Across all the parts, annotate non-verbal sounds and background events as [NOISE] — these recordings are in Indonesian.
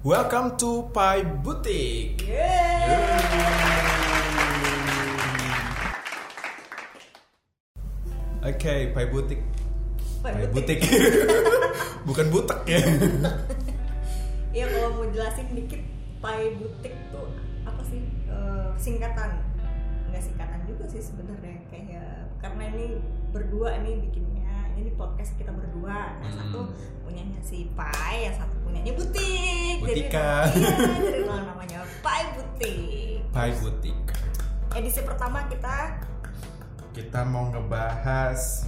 Welcome to Pai Boutique. Oke, Pai Boutique. Pai Pai Boutique. Boutique. [LAUGHS] Bukan butek ya. [LAUGHS] Iya kalau mau jelasin dikit Pai Butik tuh apa sih Eh, singkatan nggak singkatan juga sih sebenarnya kayak karena ini berdua nih bikinnya ini podcast kita berdua nah Hmm. satu punyanya si Pai yang satu punyanya Butik Butika. jadi iya, jadi namanya Pai Butik Pai Boutique. edisi pertama kita Kita mau ngebahas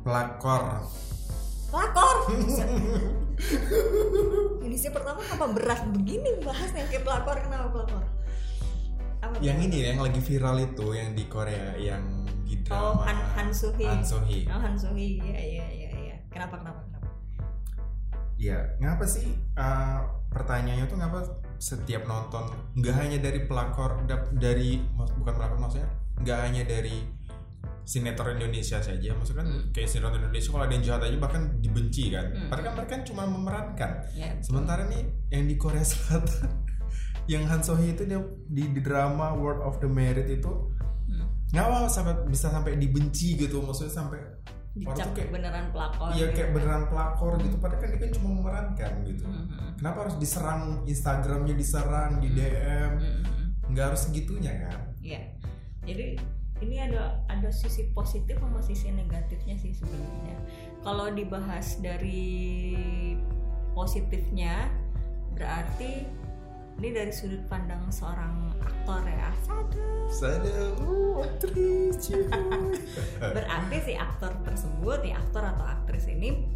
pelakor. lakor [LAUGHS] [LAUGHS] edisi pertama apa berat begini bahasnya kayak pelakor kenapa pelakor apa Yang ini yang lagi viral itu yang di Korea yang Oh, drama Han, Han Soo-hee. Han Soo-hee. Oh, Han. Iya, iya, iya, iya. Kenapa, kenapa, kenapa? Iya, ngapa sih uh, pertanyaannya tuh ngapa setiap nonton nggak hanya dari pelakor dari bukan pelakor maksudnya nggak hanya dari sinetron Indonesia saja maksudnya kan Hmm. kayak sinetron Indonesia kalau ada yang jahat aja bahkan dibenci kan Hmm. padahal kan mereka kan cuma memerankan Ya, sementara nih yang di Korea [LAUGHS] Selatan yang Han So Hee itu dia di, di drama World of the Merit itu hmm. ngapa sampai bisa sampai dibenci gitu maksudnya sampai dicap kayak beneran pelakor. Iya gitu kayak kan. beneran pelakor gitu padahal kan dia kan cuma memerankan gitu Mhm. kenapa harus diserang Instagramnya diserang di DM Mhm. nggak harus segitunya kan Iya. Jadi ini ada ada sisi positif sama sisi negatifnya sih sebenarnya. Kalau dibahas dari positifnya berarti ini dari sudut pandang seorang aktor ya. Sadar. saya uh aktris [LAUGHS] berarti si aktor tersebut ya aktor atau aktris ini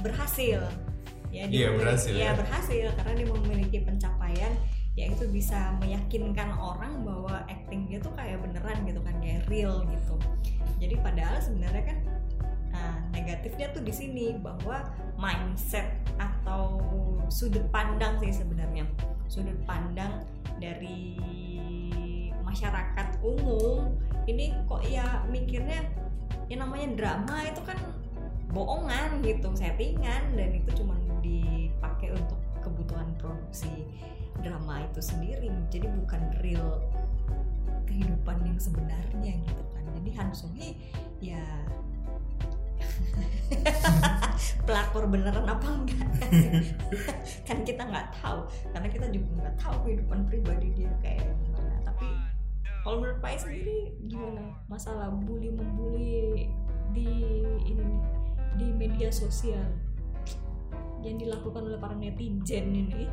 berhasil ya Iya, berhasil, ya, ya. berhasil karena dia memiliki pencapaian yaitu bisa meyakinkan orang bahwa acting dia tuh kayak beneran gitu kan kayak real gitu jadi padahal sebenarnya kan negatifnya tuh di sini bahwa mindset atau sudut pandang sih sebenarnya. Sudut pandang dari masyarakat umum ini kok ya mikirnya yang namanya drama itu kan bohongan gitu settingan dan itu cuma dipakai untuk kebutuhan produksi drama itu sendiri. Jadi bukan real kehidupan yang sebenarnya gitu kan. Jadi Han Sung Hee ya [LAUGHS] pelakor beneran apa enggak? [LAUGHS] Kan kita nggak tahu karena kita juga nggak tahu kehidupan pribadi dia kayak gimana. Tapi kalau menurut Pak sendiri gimana? Masalah bully membuli di ini nih, di media sosial yang dilakukan oleh para netizen ini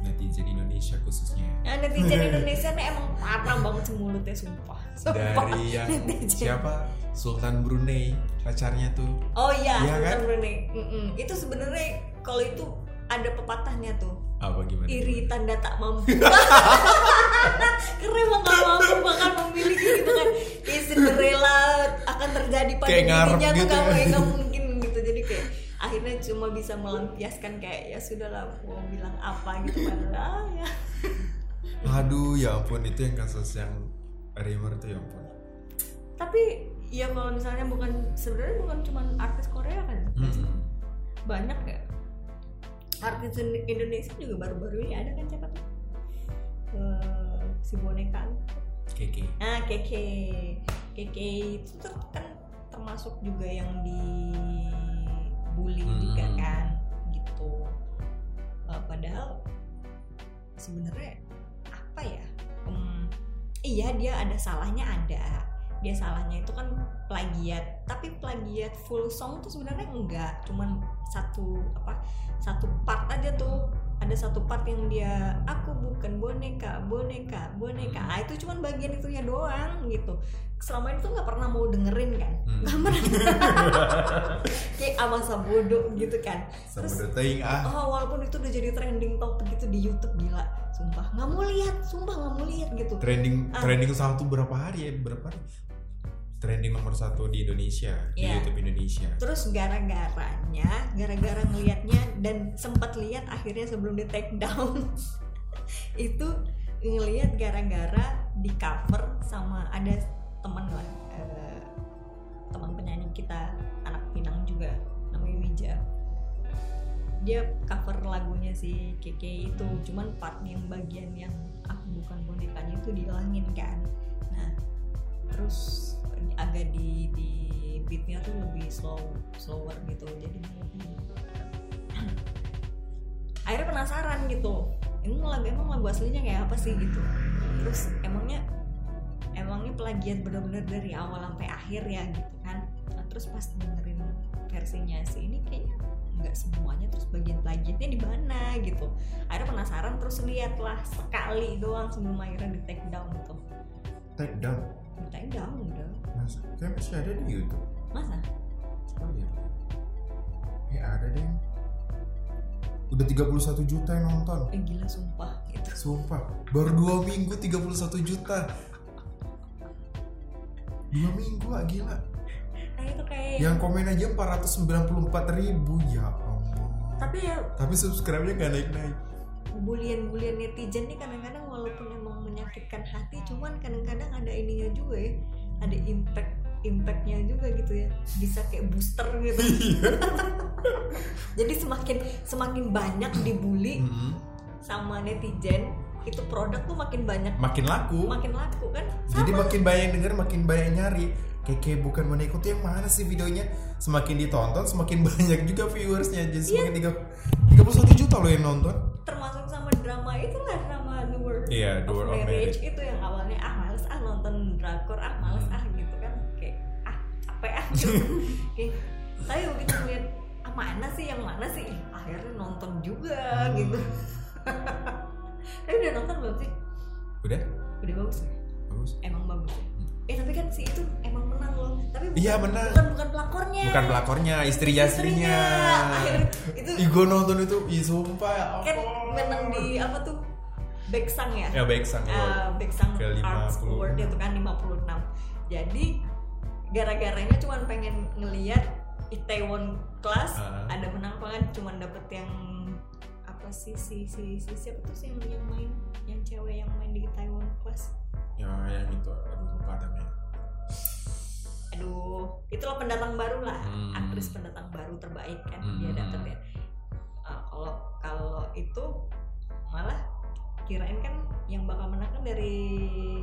netizen Indonesia khususnya nah, netizen [LAUGHS] Indonesia nih emang parah banget sih mulutnya sumpah, sumpah. dari yang Netizen. siapa Sultan Brunei pacarnya tuh oh iya Iya Sultan kan? Brunei Mm-mm. itu sebenarnya kalau itu ada pepatahnya tuh apa gimana iri tanda tak mampu [LAUGHS] karena emang gak mampu bakal memiliki gitu kan kayak Cinderella akan terjadi pada dirinya tuh gitu gak, ya. kayak nggak mungkin gitu jadi kayak akhirnya cuma bisa melampiaskan kayak ya sudahlah mau bilang apa gitu padahal ah, ya. [LAUGHS] Aduh ya ampun itu yang kasus yang Rimmer tuh ya ampun. Tapi ya kalau misalnya bukan sebenarnya bukan cuma artis Korea kan? Mm-mm. banyak ya. Artis Indonesia juga baru-baru ini ada kan siapa tuh? Eh, si boneka Keke. Nah, Keke. Keke itu tuh kan termasuk juga yang dibully Hmm. juga kan, gitu. Eh, padahal sebenarnya apa ya? Em, iya dia ada salahnya ada. Dia salahnya itu kan plagiat, tapi plagiat full song tuh sebenarnya enggak, cuman satu apa? Satu part aja tuh ada satu part yang dia aku bukan boneka boneka boneka ah, itu cuman bagian itunya doang gitu selama itu nggak pernah mau dengerin kan Hmm. nggak pernah [LAUGHS] kayak amasa bodoh gitu kan. Sama Terus- deting ah. oh walaupun itu udah jadi trending topik gitu di YouTube gila. Sumpah nggak mau lihat sumpah nggak mau lihat gitu. Trending Ah. trending satu berapa hari ya? Berapa hari? Trending nomor satu di Indonesia di Iya. YouTube Indonesia. Terus gara-garanya gara-gara ngelihatnya dan sempat lihat akhirnya sebelum di take down [LAUGHS] itu ngelihat gara-gara di cover sama ada teman lah eh, teman penyanyi kita anak Pinang juga dia cover lagunya si Keke itu cuman part yang bagian yang aku bukan bonekanya itu dihilangin kan. Nah terus agak di di beatnya tuh lebih slow slower gitu jadi [CLEARS THROAT] akhirnya penasaran gitu ini lagu emang lagu aslinya kayak apa sih? gitu. Terus emangnya emangnya plagiat bener-bener dari awal sampai akhir ya gitu kan. Nah, terus pas dengerin versinya sih ini kayaknya nggak semuanya terus bagian plagiatnya di mana gitu. Akhirnya penasaran terus lihat lah sekali doang sebelum akhirnya di take down gitu. Take down? Di take down udah. Masa kayak masih ada di YouTube. Masa? Coba lihat eh ada deh. Udah 31 juta yang nonton. Eh gila sumpah gitu. Sumpah. Baru dua minggu 31 juta. Dua minggu gila nah itu kayak yang komen aja 494 ribu. Ya Allah tapi ya tapi subscribe-nya gak naik-naik. Bulian-bulian netizen nih kadang-kadang walaupun emang menyakitkan hati cuman kadang-kadang ada ininya juga ya. Ada impact impactnya juga gitu ya. Bisa kayak booster gitu. Iya. [LAUGHS] Jadi semakin semakin banyak dibully Mm-mm. sama netizen itu produk tuh makin banyak. Makin laku. Makin laku kan? Jadi Sama. makin banyak denger makin banyak nyari. Keke bukan boneka tuh yang mana sih videonya? Semakin ditonton semakin [LAUGHS] banyak juga viewersnya jadi semakin tiga tiga puluh satu juta loh yang nonton. Termasuk sama drama itulah drama The World Iya, The of World of Marriage itu yang awalnya ah males ah nonton drakor ah males Hmm. ah gitu kan. Kayak ah capek ah gitu. [LAUGHS] Kayak tapi begitu ngeliat ah mana sih yang mana sih? Ih, akhirnya nonton juga Hmm. gitu [LAUGHS] tapi udah nonton belum sih? Udah? Udah bagus ya? bagus. Emang bagus ya? eh tapi kan si itu emang menang loh. Tapi bukan, Iya, menang. bukan bukan pelakornya. Bukan pelakornya istrinya istrinya. Akhirnya itu gue nonton itu. Ih, sumpah ya kan menang di apa tuh? Beksang ya? Ya baik sang uh, Beksang Ke 50. Arts Award itu kan 56 jadi gara-garanya cuma pengen ngeliat Itaewon Class Ah. ada menang kan cuma dapet yang sih si si, si siapa tuh sih yang, yang main yang cewek yang main di Itaewon Class ya yang itu aduh lupa namanya aduh itulah pendatang baru lah Hmm. aktris pendatang baru terbaik kan Hmm. dia dapet ya Uh, kalau kalau itu malah kirain kan yang bakal menang kan dari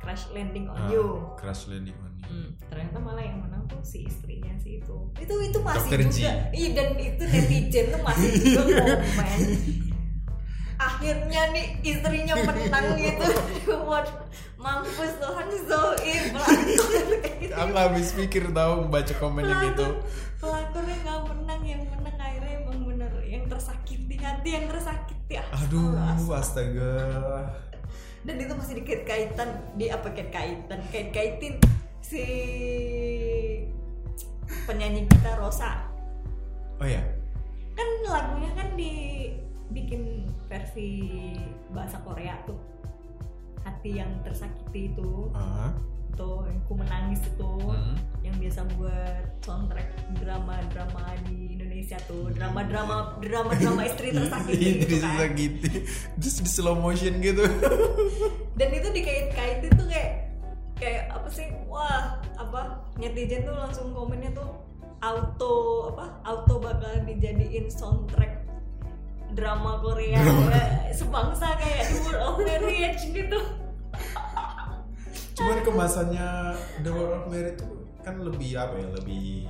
Crash Landing on Ah, You. Crash Landing on You. Hmm, ternyata malah yang menang tuh si istrinya si itu. Itu itu masih Dr. Juga. Iya dan itu netizen tuh masih [LAUGHS] juga komen. Akhirnya nih istrinya menang gitu. [LAUGHS] Buat mampus Tuhan Zoe pelakor aku habis pikir tahu baca komen yang gitu pelakornya nggak menang yang menang akhirnya emang bener yang tersakiti hati yang tersakiti. Ah, aduh astaga. Dan itu masih dikait kaitan di apa kait kaitan kait kaitin si penyanyi kita Rosa. Oh ya kan lagunya kan dibikin versi bahasa Korea tuh. Hati yang tersakiti itu. Ah tuh yang ku menangis itu Hmm. yang biasa buat soundtrack drama-drama di Indonesia tuh drama-drama drama-drama istri [LAUGHS] tersakiti Istri gitu kan. tersakiti. Terus di slow motion gitu. [LAUGHS] Dan itu dikait-kaitin tuh kayak kayak apa sih wah apa netizen tuh langsung komennya tuh auto apa auto bakal dijadiin soundtrack drama Korea kayak [LAUGHS] sebangsa kayak World of Marriage gitu cuman kemasannya The World of Merit itu kan lebih apa ya lebih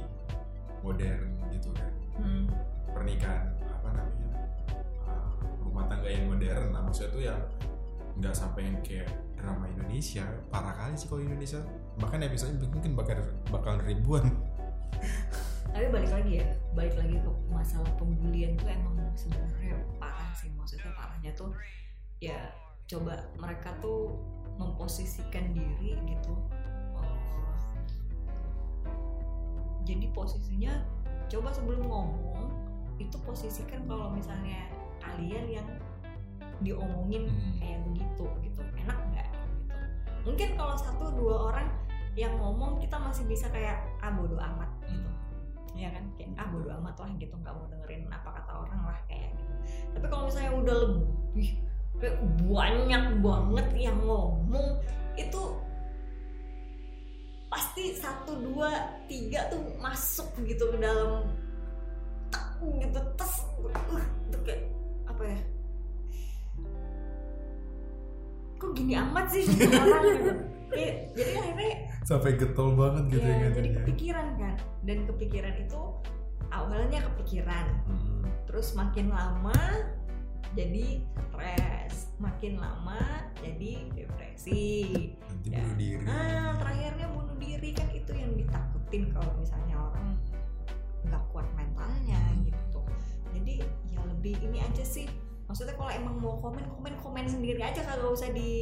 modern gitu kan. Hmm. pernikahan apa namanya uh, rumah tangga yang modern nah maksudnya tuh yang nggak sampai yang kayak drama Indonesia parah kali sih kalau Indonesia. Bahkan episode mungkin bakal bakal ribuan. [LAUGHS] Tapi balik lagi ya balik lagi ke masalah pembulian tuh emang sebenarnya parah sih. Maksudnya parahnya tuh ya coba mereka tuh memposisikan diri gitu. Oh, jadi posisinya coba sebelum ngomong itu posisikan kalau misalnya kalian yang diomongin Hmm. kayak begitu gitu. Enak nggak gitu. Mungkin kalau satu dua orang yang ngomong kita masih bisa kayak ah bodo amat gitu. Ya kan? Kayak ah bodo amat lah gitu. Nggak mau dengerin apa kata orang lah kayak gitu. Tapi kalau misalnya udah lebih banyak banget yang ngomong. Itu pasti satu dua tiga tuh masuk gitu ke dalam tak gitu tes uh, kayak apa ya? Kok gini amat sih [LAUGHS] gitu orang gitu? Kayak- jadi akhirnya sampai getol banget gitu ya, ya jadi kepikiran kan? Dan kepikiran itu awalnya kepikiran. Hmm. terus makin lama jadi stres makin lama jadi depresi. Nanti Ya. bunuh diri. ah terakhirnya bunuh diri kan itu yang ditakutin kalau misalnya orang nggak kuat mentalnya gitu. Jadi ya lebih ini aja sih. Maksudnya kalau emang mau komen komen komen sendiri aja kagak usah di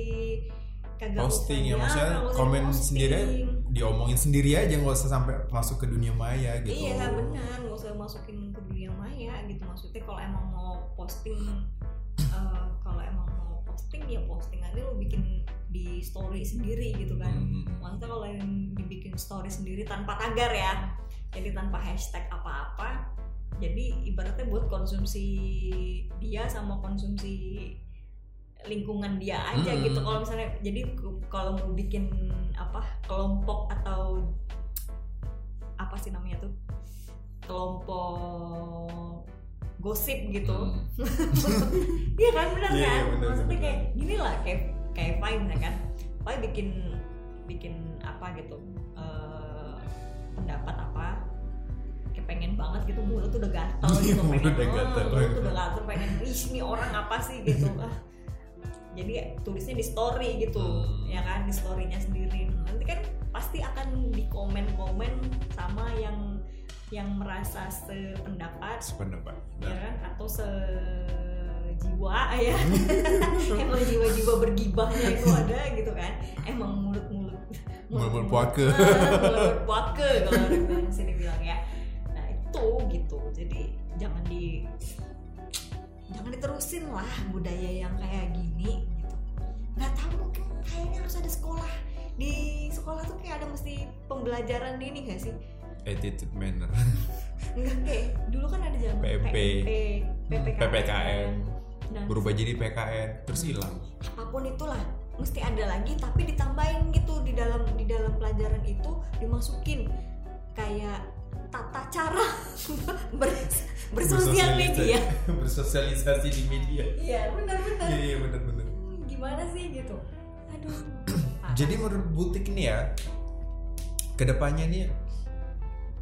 kagak Posting ya, maksudnya ah, komen sendiri diomongin sendiri aja nggak usah sampai masuk ke dunia maya gitu Iya benar, nggak usah masukin ke dunia maya gitu. Maksudnya kalau emang mau posting, eh, kalau emang mau posting ya posting aja lo bikin di story sendiri gitu kan. Hmm. Maksudnya kalau yang dibikin story sendiri tanpa tagar ya, jadi tanpa hashtag apa-apa. Jadi ibaratnya buat konsumsi dia sama konsumsi lingkungan dia aja Hmm. gitu. Kalau misalnya jadi kalau mau bikin apa kelompok atau apa sih namanya tuh kelompok gosip gitu. Hmm. [LAUGHS] Iya kan benar Iya, kan? iya, benar, Maksudnya benar. kayak gini lah kayak kayak Fine ya kan. Fine bikin bikin apa gitu eh, pendapat apa kayak pengen banget gitu mulut udah gatel [LAUGHS] gitu Mulut pengen udah oh, gatel. mulut udah gatel pengen ih ini orang apa sih gitu ah [LAUGHS] jadi tulisnya di story gitu Hmm. ya kan di storynya sendiri. Nanti kan pasti akan di komen komen sama yang yang merasa sependapat sependapat ya kan atau sejiwa ya. [LAUGHS] Emang jiwa-jiwa bergibahnya itu ada gitu kan. Emang mulut-mulut. Mulut-mulut puake. [LAUGHS] Ah, mulut puake kalau orang sini bilang ya. Nah itu gitu. Jadi jangan di jangan diterusin lah budaya yang kayak gini gitu. Nggak tahu mungkin kayaknya harus ada sekolah. Di sekolah tuh kayak ada mesti pembelajaran ini gak sih? Attitude manner. [LAUGHS] Enggak kayak dulu kan ada zaman PMP, PMP, PPKN. PPKN Nah, berubah jadi PKN terus hilang. Apa pun itulah mesti ada lagi tapi ditambahin gitu di dalam di dalam pelajaran itu dimasukin. Kayak tata cara [LAUGHS] ber, bersosial media. [LAUGHS] bersosialisasi di media Iya benar-benar. iya iya benar-benar Hmm, Gimana sih gitu? Aduh. jadi menurut butik ini ya ke depannya nih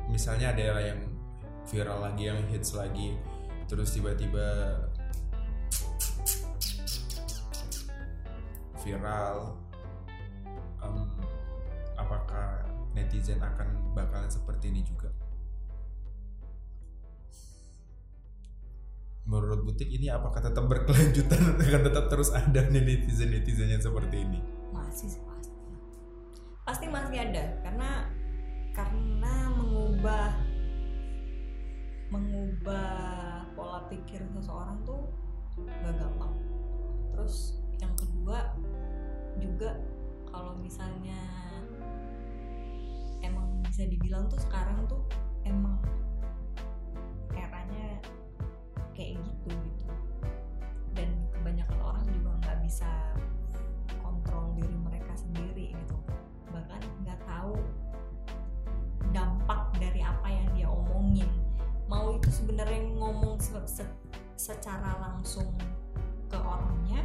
misalnya ada yang viral lagi yang hits lagi terus tiba-tiba viral netizen akan bakalan seperti ini juga? Menurut butik ini apakah tetap berkelanjutan? [LAUGHS] Akan tetap terus ada nih netizen netizen yang seperti ini? Masih sih pasti. Pasti masih ada. Karena karena mengubah mengubah pola pikir seseorang tuh gak gampang. Terus yang kedua juga kalau misalnya bisa dibilang tuh sekarang tuh emang eranya kayak gitu gitu. Dan kebanyakan orang juga nggak bisa kontrol diri mereka sendiri gitu. Bahkan nggak tahu dampak dari apa yang dia omongin. Mau itu sebenarnya ngomong se- se- secara langsung ke orangnya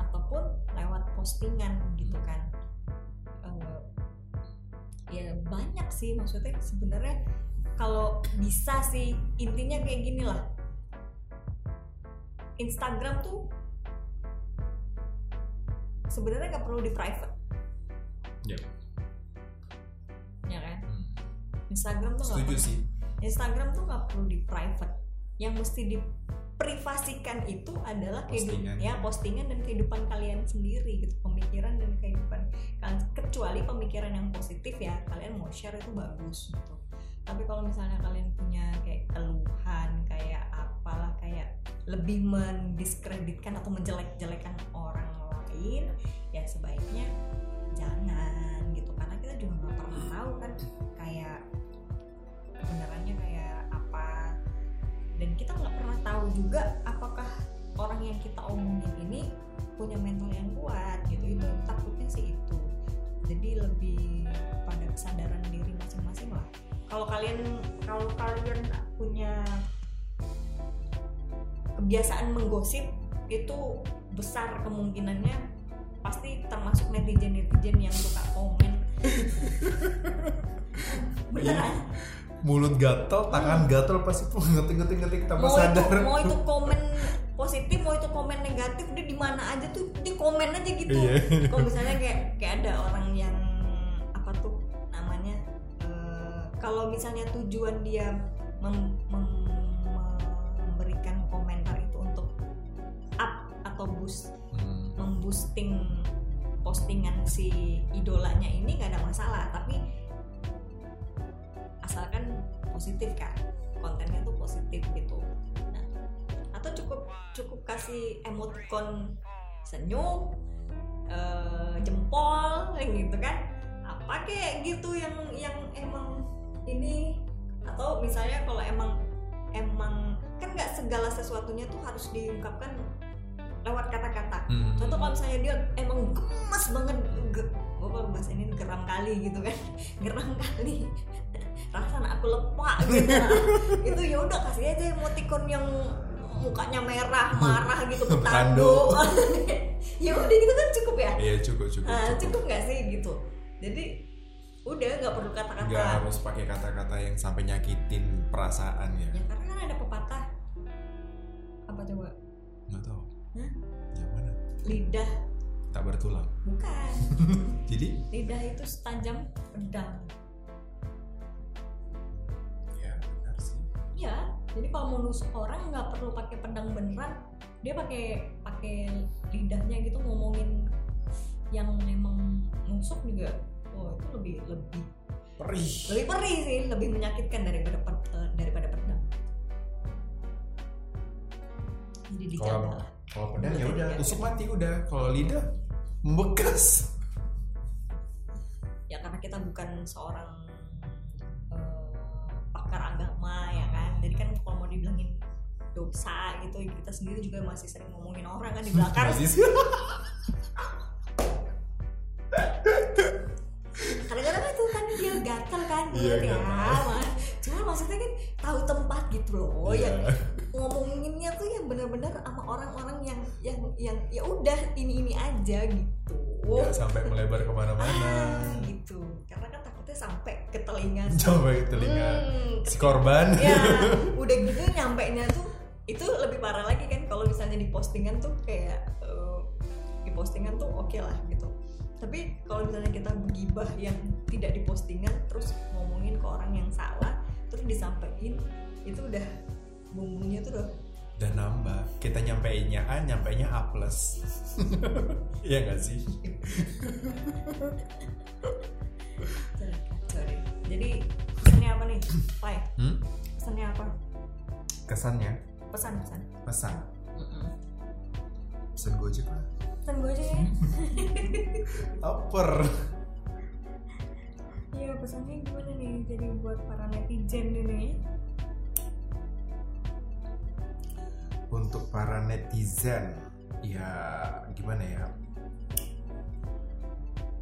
ataupun lewat postingan gitu kan sih maksudnya sebenarnya kalau bisa sih intinya kayak gini lah. Instagram tuh sebenarnya nggak perlu di private. Ya. ya kan? Hmm. Instagram tuh nggak setuju perlu- sih. Instagram tuh nggak perlu di private. Yang mesti diprivasikan itu adalah kehidupan Postingan. ya postingan dan kehidupan kalian sendiri gitu pemikiran dan kehidupan kalian kecuali pemikiran yang positif ya kalian mau share itu bagus gitu tapi kalau misalnya kalian punya kayak keluhan kayak apalah kayak lebih mendiskreditkan atau menjelek-jelekan orang lain ya sebaiknya jangan gitu karena kita juga nggak pernah tahu kan kayak kebenarannya kayak dan kita nggak pernah tahu juga apakah orang yang kita omongin ini punya mental yang kuat gitu. Itu takutnya sih itu. Jadi lebih pada kesadaran diri masing-masing lah. Kalau kalian kalau kalian punya kebiasaan menggosip itu besar kemungkinannya pasti termasuk netizen netizen yang suka komen. [LAUGHS] Beneran mulut gatel tangan gatel pasti tuh ngetik ngetik ngetik tanpa mau itu sadar mau itu komen positif mau itu komen negatif dia di mana aja tuh di komen aja gitu Iya. kalau misalnya kayak kayak ada orang yang apa tuh namanya eh, kalau misalnya tujuan dia mem- mem- memberikan komentar itu untuk up atau boost Hmm. memboosting postingan si idolanya ini nggak ada masalah tapi asalkan positif kan? Kontennya tuh positif gitu. Nah, atau cukup cukup kasih emoticon senyum eh, jempol kayak gitu kan? Apa kayak gitu yang yang emang ini? Atau misalnya kalau emang emang kan nggak segala sesuatunya tuh harus diungkapkan lewat kata-kata. Hmm. contoh kalau misalnya dia emang gemes banget ge, bahasa ini geram kali gitu kan? [LAUGHS] Geram kali rasanya aku lepak gitu. [LAUGHS] Itu ya udah kasih aja emoticon yang mukanya merah [LAUGHS] marah gitu Petando. [LAUGHS] ya udah gitu kan cukup ya? Iya cukup cukup Ah, cukup. cukup nggak sih gitu? Jadi udah nggak perlu nggak kata-kata harus pakai kata-kata yang sampai nyakitin perasaan ya? Ya karena kan ada pepatah. Apa coba? Nggak tahu. Hah? yang mana? Lidah. Tak bertulang. Bukan. Jadi? Lidah itu setajam pedang Iya, jadi kalau mau nusuk orang nggak perlu pakai pedang beneran, dia pakai pakai lidahnya gitu ngomongin yang memang nusuk juga, oh itu lebih lebih perih. Lebih perih sih, lebih menyakitkan daripada eh, daripada pedang. Jadi dijaga. kalau kalau pedang ya udah tusuk mati udah. Kalau lidah membekas. Ya karena kita bukan seorang dosa gitu. Kita sendiri juga masih sering ngomongin orang kan di [LAUGHS] belakang. [LAUGHS] Kadang-kadang itu kan dia gatel kan Iya, mulut ya. gatel. Mas. [LAUGHS] cuma maksudnya kan tahu tempat gitu loh Iya. yang ngomonginnya tuh yang benar-benar sama orang-orang yang yang yang ya udah ini ini aja gitu. Nggak sampai melebar ke mana-mana. Ah, gitu. Karena kan takutnya sampai ke telinga coba ke telinga Hmm, si korban. Ya udah gitu nyampe nya tuh itu lebih parah lagi kan kalau misalnya di postingan tuh kayak eh, di postingan tuh oke lah gitu. Tapi kalau misalnya kita begibah yang tidak di postingan terus ngomongin ke orang yang salah terus disampaikan itu udah bumbunya tuh udah dan nambah. Kita nyampeinnya A nyampeinnya A plus. [LAUGHS] Iya gak sih? Deh. jadi pesannya apa nih? Pai hmm? pesannya apa? Kesannya pesan pesan. Pesan. Pesan gojek lah. Pesan gue aja ya Upper Iya pesannya gimana nih? Jadi buat para netizen ini. Untuk para netizen ya gimana ya?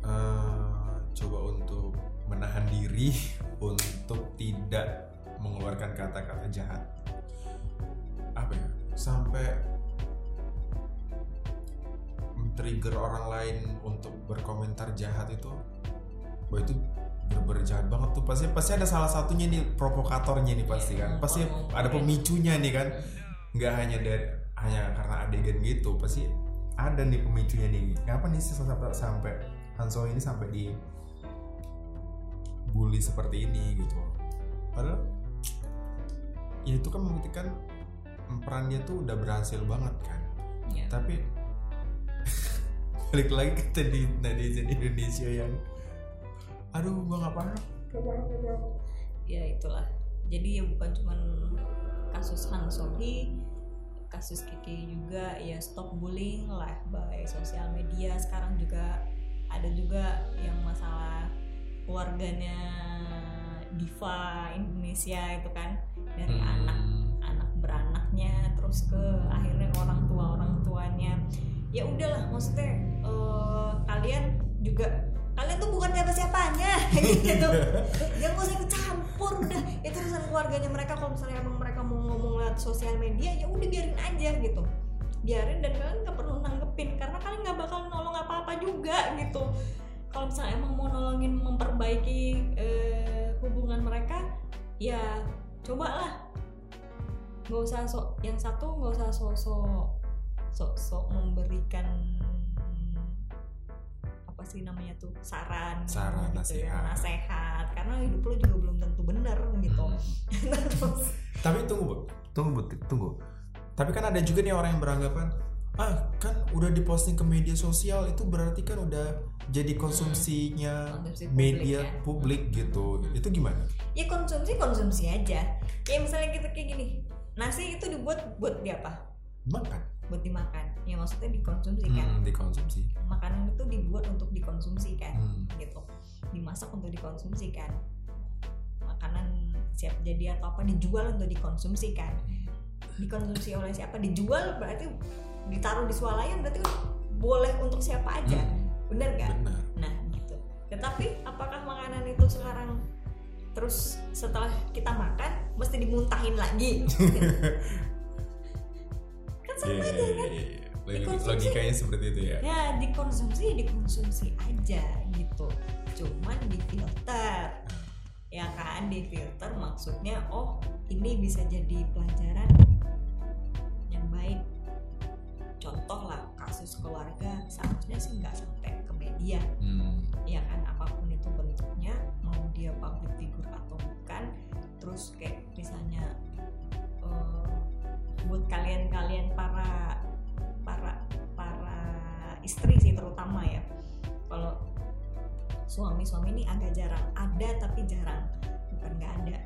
Eh, coba untuk menahan diri [LAUGHS] untuk tidak mengeluarkan kata-kata jahat apa ya sampai trigger orang lain untuk berkomentar jahat itu wah itu bener-bener jahat banget tuh. Pasti pasti ada salah satunya nih provokatornya nih pasti kan. Pasti ada pemicunya nih kan. Nggak hanya dari hanya karena adegan gitu pasti ada nih pemicunya nih. Kenapa nih sih sampai sampai Hanso ini sampai di bully seperti ini gitu? Padahal ya itu kan membuktikan peran dia tuh udah berhasil banget kan. Iya. tapi [LAUGHS] balik lagi ke tadi netizen Indonesia yang aduh gua nggak paham. Ya itulah. Jadi ya bukan cuman kasus Han Sohee kasus Kiki juga ya stop bullying lah by sosial media. Sekarang juga ada juga yang masalah keluarganya diva Indonesia itu kan dari Hmm. anak terus ke akhirnya orang tua orang tuanya. Ya udahlah maksudnya eh, kalian juga kalian tuh bukan siapa siapanya [LAUGHS] gitu. Jangan usah ikut campur udah itu urusan keluarganya mereka. Kalau misalnya emang mereka mau ngomong lewat sosial media ya udah biarin aja gitu. Biarin dan kalian nggak perlu nanggepin karena kalian nggak bakal nolong apa-apa juga gitu. Kalau misalnya emang mau nolongin memperbaiki eh, hubungan mereka ya cobalah nggak usah sok yang satu nggak usah sok-sok sok-sok memberikan apa sih namanya tuh saran Saran, gitu ya, nasihat. nasehat karena hidup lo juga belum tentu bener gitu Hmm. [LAUGHS] terus Tapi tunggu, Bu. Tunggu, Bu. Tunggu. Tapi kan ada juga nih orang yang beranggapan, ah kan udah diposting ke media sosial itu berarti kan udah jadi konsumsinya Konsumsi publik media ya. publik gitu. Itu gimana? ya konsumsi konsumsi aja ya misalnya kita kayak gini nasi itu dibuat buat di apa? Makan. buat dimakan. Ya maksudnya dikonsumsi kan? Hmm, dikonsumsi. makanan itu dibuat untuk dikonsumsi kan? Hmm. gitu. Dimasak untuk dikonsumsi kan? Makanan siap jadi atau apa dijual untuk dikonsumsi kan? Dikonsumsi oleh siapa? Dijual berarti ditaruh di swalayan berarti boleh untuk siapa aja. Hmm, bener gak Benar. nah gitu. Tetapi apakah makanan itu sekarang terus setelah kita makan mesti dimuntahin lagi [LAUGHS] kan sama Iya, aja iya, kan iya. Logik- Dikonsumsi. Logikanya seperti itu ya. ya dikonsumsi dikonsumsi aja gitu cuman difilter ya kan difilter maksudnya oh ini bisa jadi pelajaran yang baik contoh lah kasus keluarga seharusnya sih nggak sampai ke media Hmm. ya kan apa pun itu bentuknya dia public figure atau bukan terus kayak misalnya eh, buat kalian-kalian para para para istri sih terutama ya. Kalau suami-suami ini agak jarang. Ada tapi jarang. Bukan nggak ada.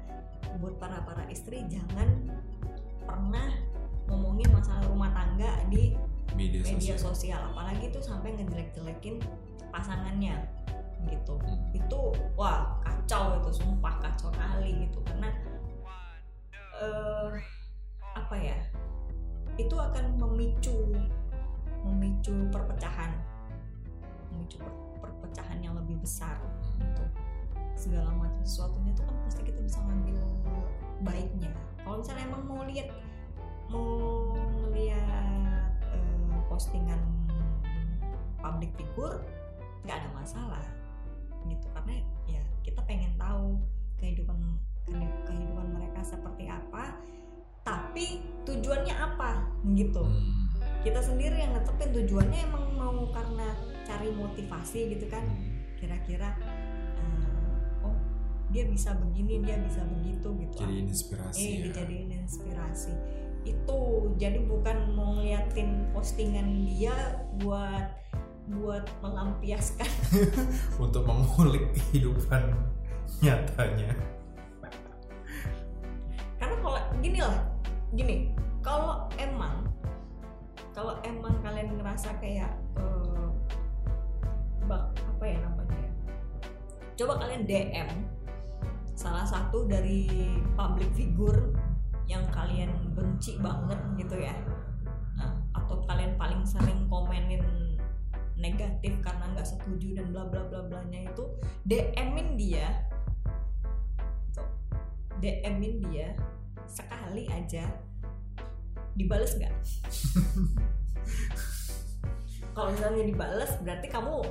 Buat para para istri jangan pernah ngomongin masalah rumah tangga di Media, media sosial. sosial. Apalagi tuh sampai ngejelek-jelekin pasangannya gitu. Hmm. itu wah kacau itu sumpah kacau kali gitu. Karena eh apa ya itu akan memicu memicu perpecahan. Memicu per- perpecahan yang lebih besar gitu. Segala macam sesuatunya tuh kan pasti kita bisa ngambil baiknya. Kalau misalnya emang mau lihat mau lihat eh, postingan public figure nggak ada masalah gitu karena ya kita pengen tahu kehidupan kehidupan mereka seperti apa tapi tujuannya apa gitu Hmm. kita sendiri yang netepin tujuannya emang mau karena cari motivasi gitu kan Hmm. kira-kira eh, oh dia bisa begini dia bisa begitu gitu Jadi inspirasi eh ya. dijadiin inspirasi itu jadi bukan mau ngeliatin postingan dia buat buat melampiaskan. [LAUGHS] Untuk mengulik kehidupan nyatanya. karena kalau gini lah gini kalau emang kalau emang kalian ngerasa kayak eh, bak apa ya namanya ya? Coba kalian DM salah satu dari public figure yang kalian benci banget gitu ya. Nah, atau kalian paling sering negatif karena nggak setuju dan bla bla bla blanya itu DM-in dia Tuh, DM-in dia sekali aja dibales nggak? [LAUGHS] kalau misalnya dibales berarti kamu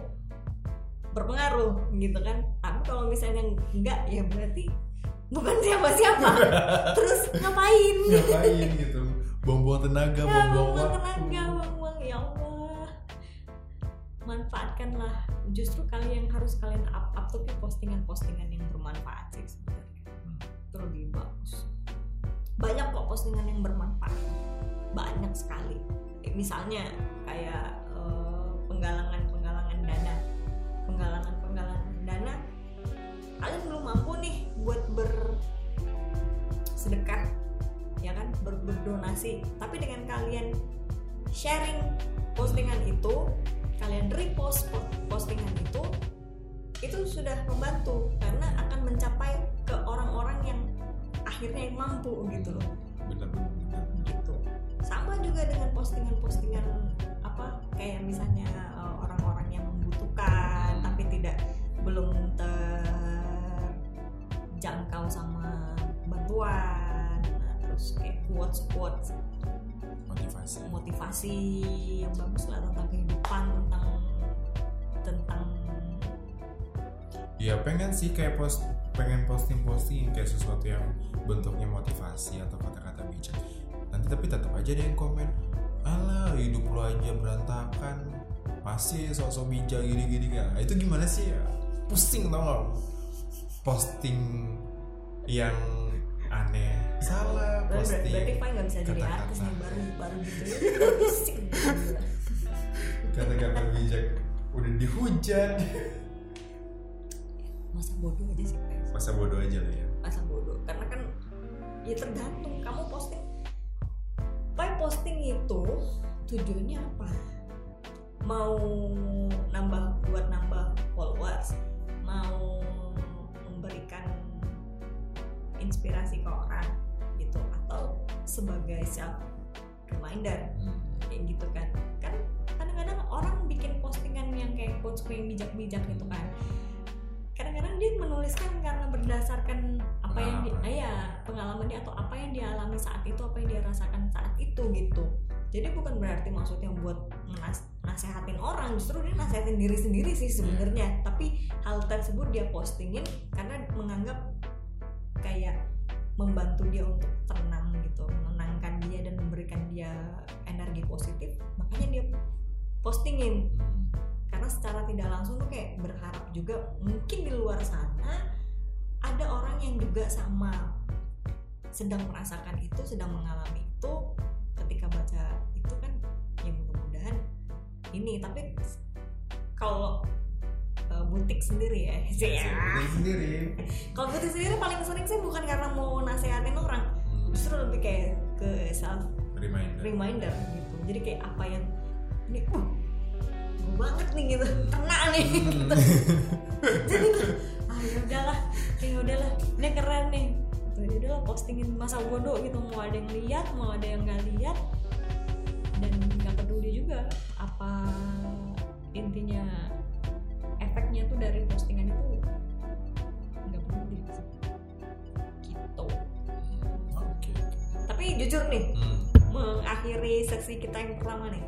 berpengaruh gitu kan tapi kalau misalnya enggak ya berarti bukan siapa-siapa [LAUGHS] terus ngapain Ngapain gitu? Buang-buang tenaga, ya buang-buang buang waktu. tenaga buang-buang ya Allah manfaatkanlah. Justru kalian yang harus kalian up up kayak postingan-postingan yang bermanfaat sih sebenarnya. Lebih bagus. Banyak kok postingan yang bermanfaat. Banyak sekali. Misalnya kayak eh, penggalangan-penggalangan dana. Penggalangan-penggalangan dana kalian belum mampu nih buat bersedekah ya kan? Ber- berdonasi. Tapi dengan kalian sharing postingan itu kalian repost po- postingan itu itu sudah membantu karena akan mencapai ke orang-orang yang akhirnya yang mampu gitu loh. Bener, bener. gitu. Sama juga dengan postingan-postingan apa kayak misalnya eh, orang-orang yang membutuhkan tapi tidak belum terjangkau sama pengetahuan terus kayak quotes quotes motivasi. motivasi yang bagus lah tentang kehidupan tentang tentang ya pengen sih kayak post pengen posting posting kayak sesuatu yang bentuknya motivasi atau kata-kata bijak. Nanti tapi tetap aja ada yang komen alah hidup lu aja berantakan. Masih sosok bijak gini gini kan itu gimana sih ya? Pusing tau gak posting yang aneh salah Ber- ber- posting berarti Fai nggak bisa jadi kata-kata. artis nih baru baru gitu ya. [LAUGHS] Kata-kata bijak udah dihujat. Masa bodoh aja sih Fai masa bodoh aja lah ya. Masa bodoh karena kan ya tergantung kamu posting. Fai posting itu tujuannya apa? Mau nambah buat nambah followers mau memberikan inspirasi ke orang atau sebagai self reminder. Kayak gitu kan. Kan kadang-kadang orang bikin postingan yang kayak quotes yang bijak-bijak gitu kan. Kadang-kadang dia menuliskan karena berdasarkan apa yang dia Pengalaman. ah, ya pengalaman dia atau apa yang dia alami saat itu apa yang dia rasakan saat itu gitu. Jadi bukan berarti maksudnya buat menas- nasehatin orang justru dia nasehatin diri sendiri sih sebenarnya. Tapi hal tersebut dia postingin karena menganggap kayak membantu dia untuk tenang gitu menenangkan dia dan memberikan dia energi positif. Makanya dia postingin karena secara tidak langsung tuh kayak berharap juga mungkin di luar sana ada orang yang juga sama sedang merasakan itu sedang mengalami itu. Ketika baca itu kan ya mudah-mudahan ini. Tapi kalau butik sendiri ya. Sih ya Diri sendiri. [LAUGHS] Kalau butik sendiri paling sering sih bukan karena mau nasehatin orang. Justru lebih kayak ke self reminder. reminder gitu. Jadi kayak apa yang ini uh gue banget nih gitu. Kena nih gitu. [LAUGHS] jadi tuh ah ya udahlah ya udahlah ini keren nih. Tuh ya udahlah postingin masa bodoh gitu. Mau ada yang lihat mau ada yang nggak lihat. Dan nggak peduli juga apa intinya efeknya tuh dari postingan itu. Nggak peduli sih. gitu. Oke. Tapi jujur nih Hmm. mengakhiri sesi kita yang pertama nih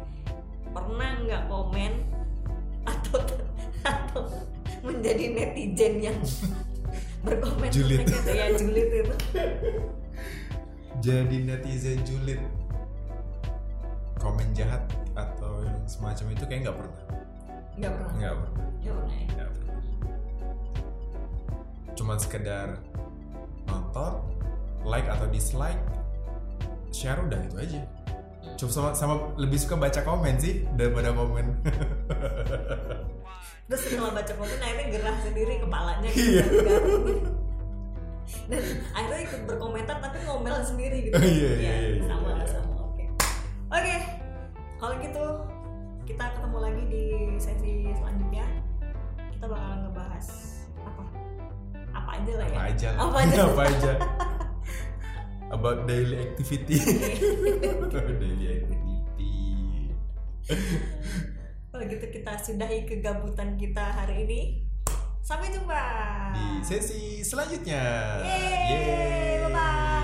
pernah nggak komen atau [LAUGHS] atau menjadi netizen yang [LAUGHS] berkomen Julid. tentang itu ya julid itu. Jadi netizen julid. Komen jahat atau yang semacam itu kayak nggak pernah nggak pernah. Nggak pernah. Nggak pernah ya nggak pernah. Cuman sekedar nonton like atau dislike share udah itu aja. Cuma sama, sama lebih suka baca komen sih daripada komen [LAUGHS] terus setelah baca komen akhirnya gerah sendiri kepalanya. Gitu Iya. dan akhirnya ikut berkomentar tapi ngomel sendiri gitu. Oh, iya, iya, Ya, iya, iya, sama iya. sama oke. Oke. kalau kita bakalan ngebahas apa? Apa aja lah ya. Apa aja lah. Apa aja. [LAUGHS] apa aja. About daily activity. [LAUGHS] Daily activity. Kalau gitu kita sudahi kegabutan kita hari ini. Sampai jumpa. Di sesi selanjutnya. Yeay, bye-bye.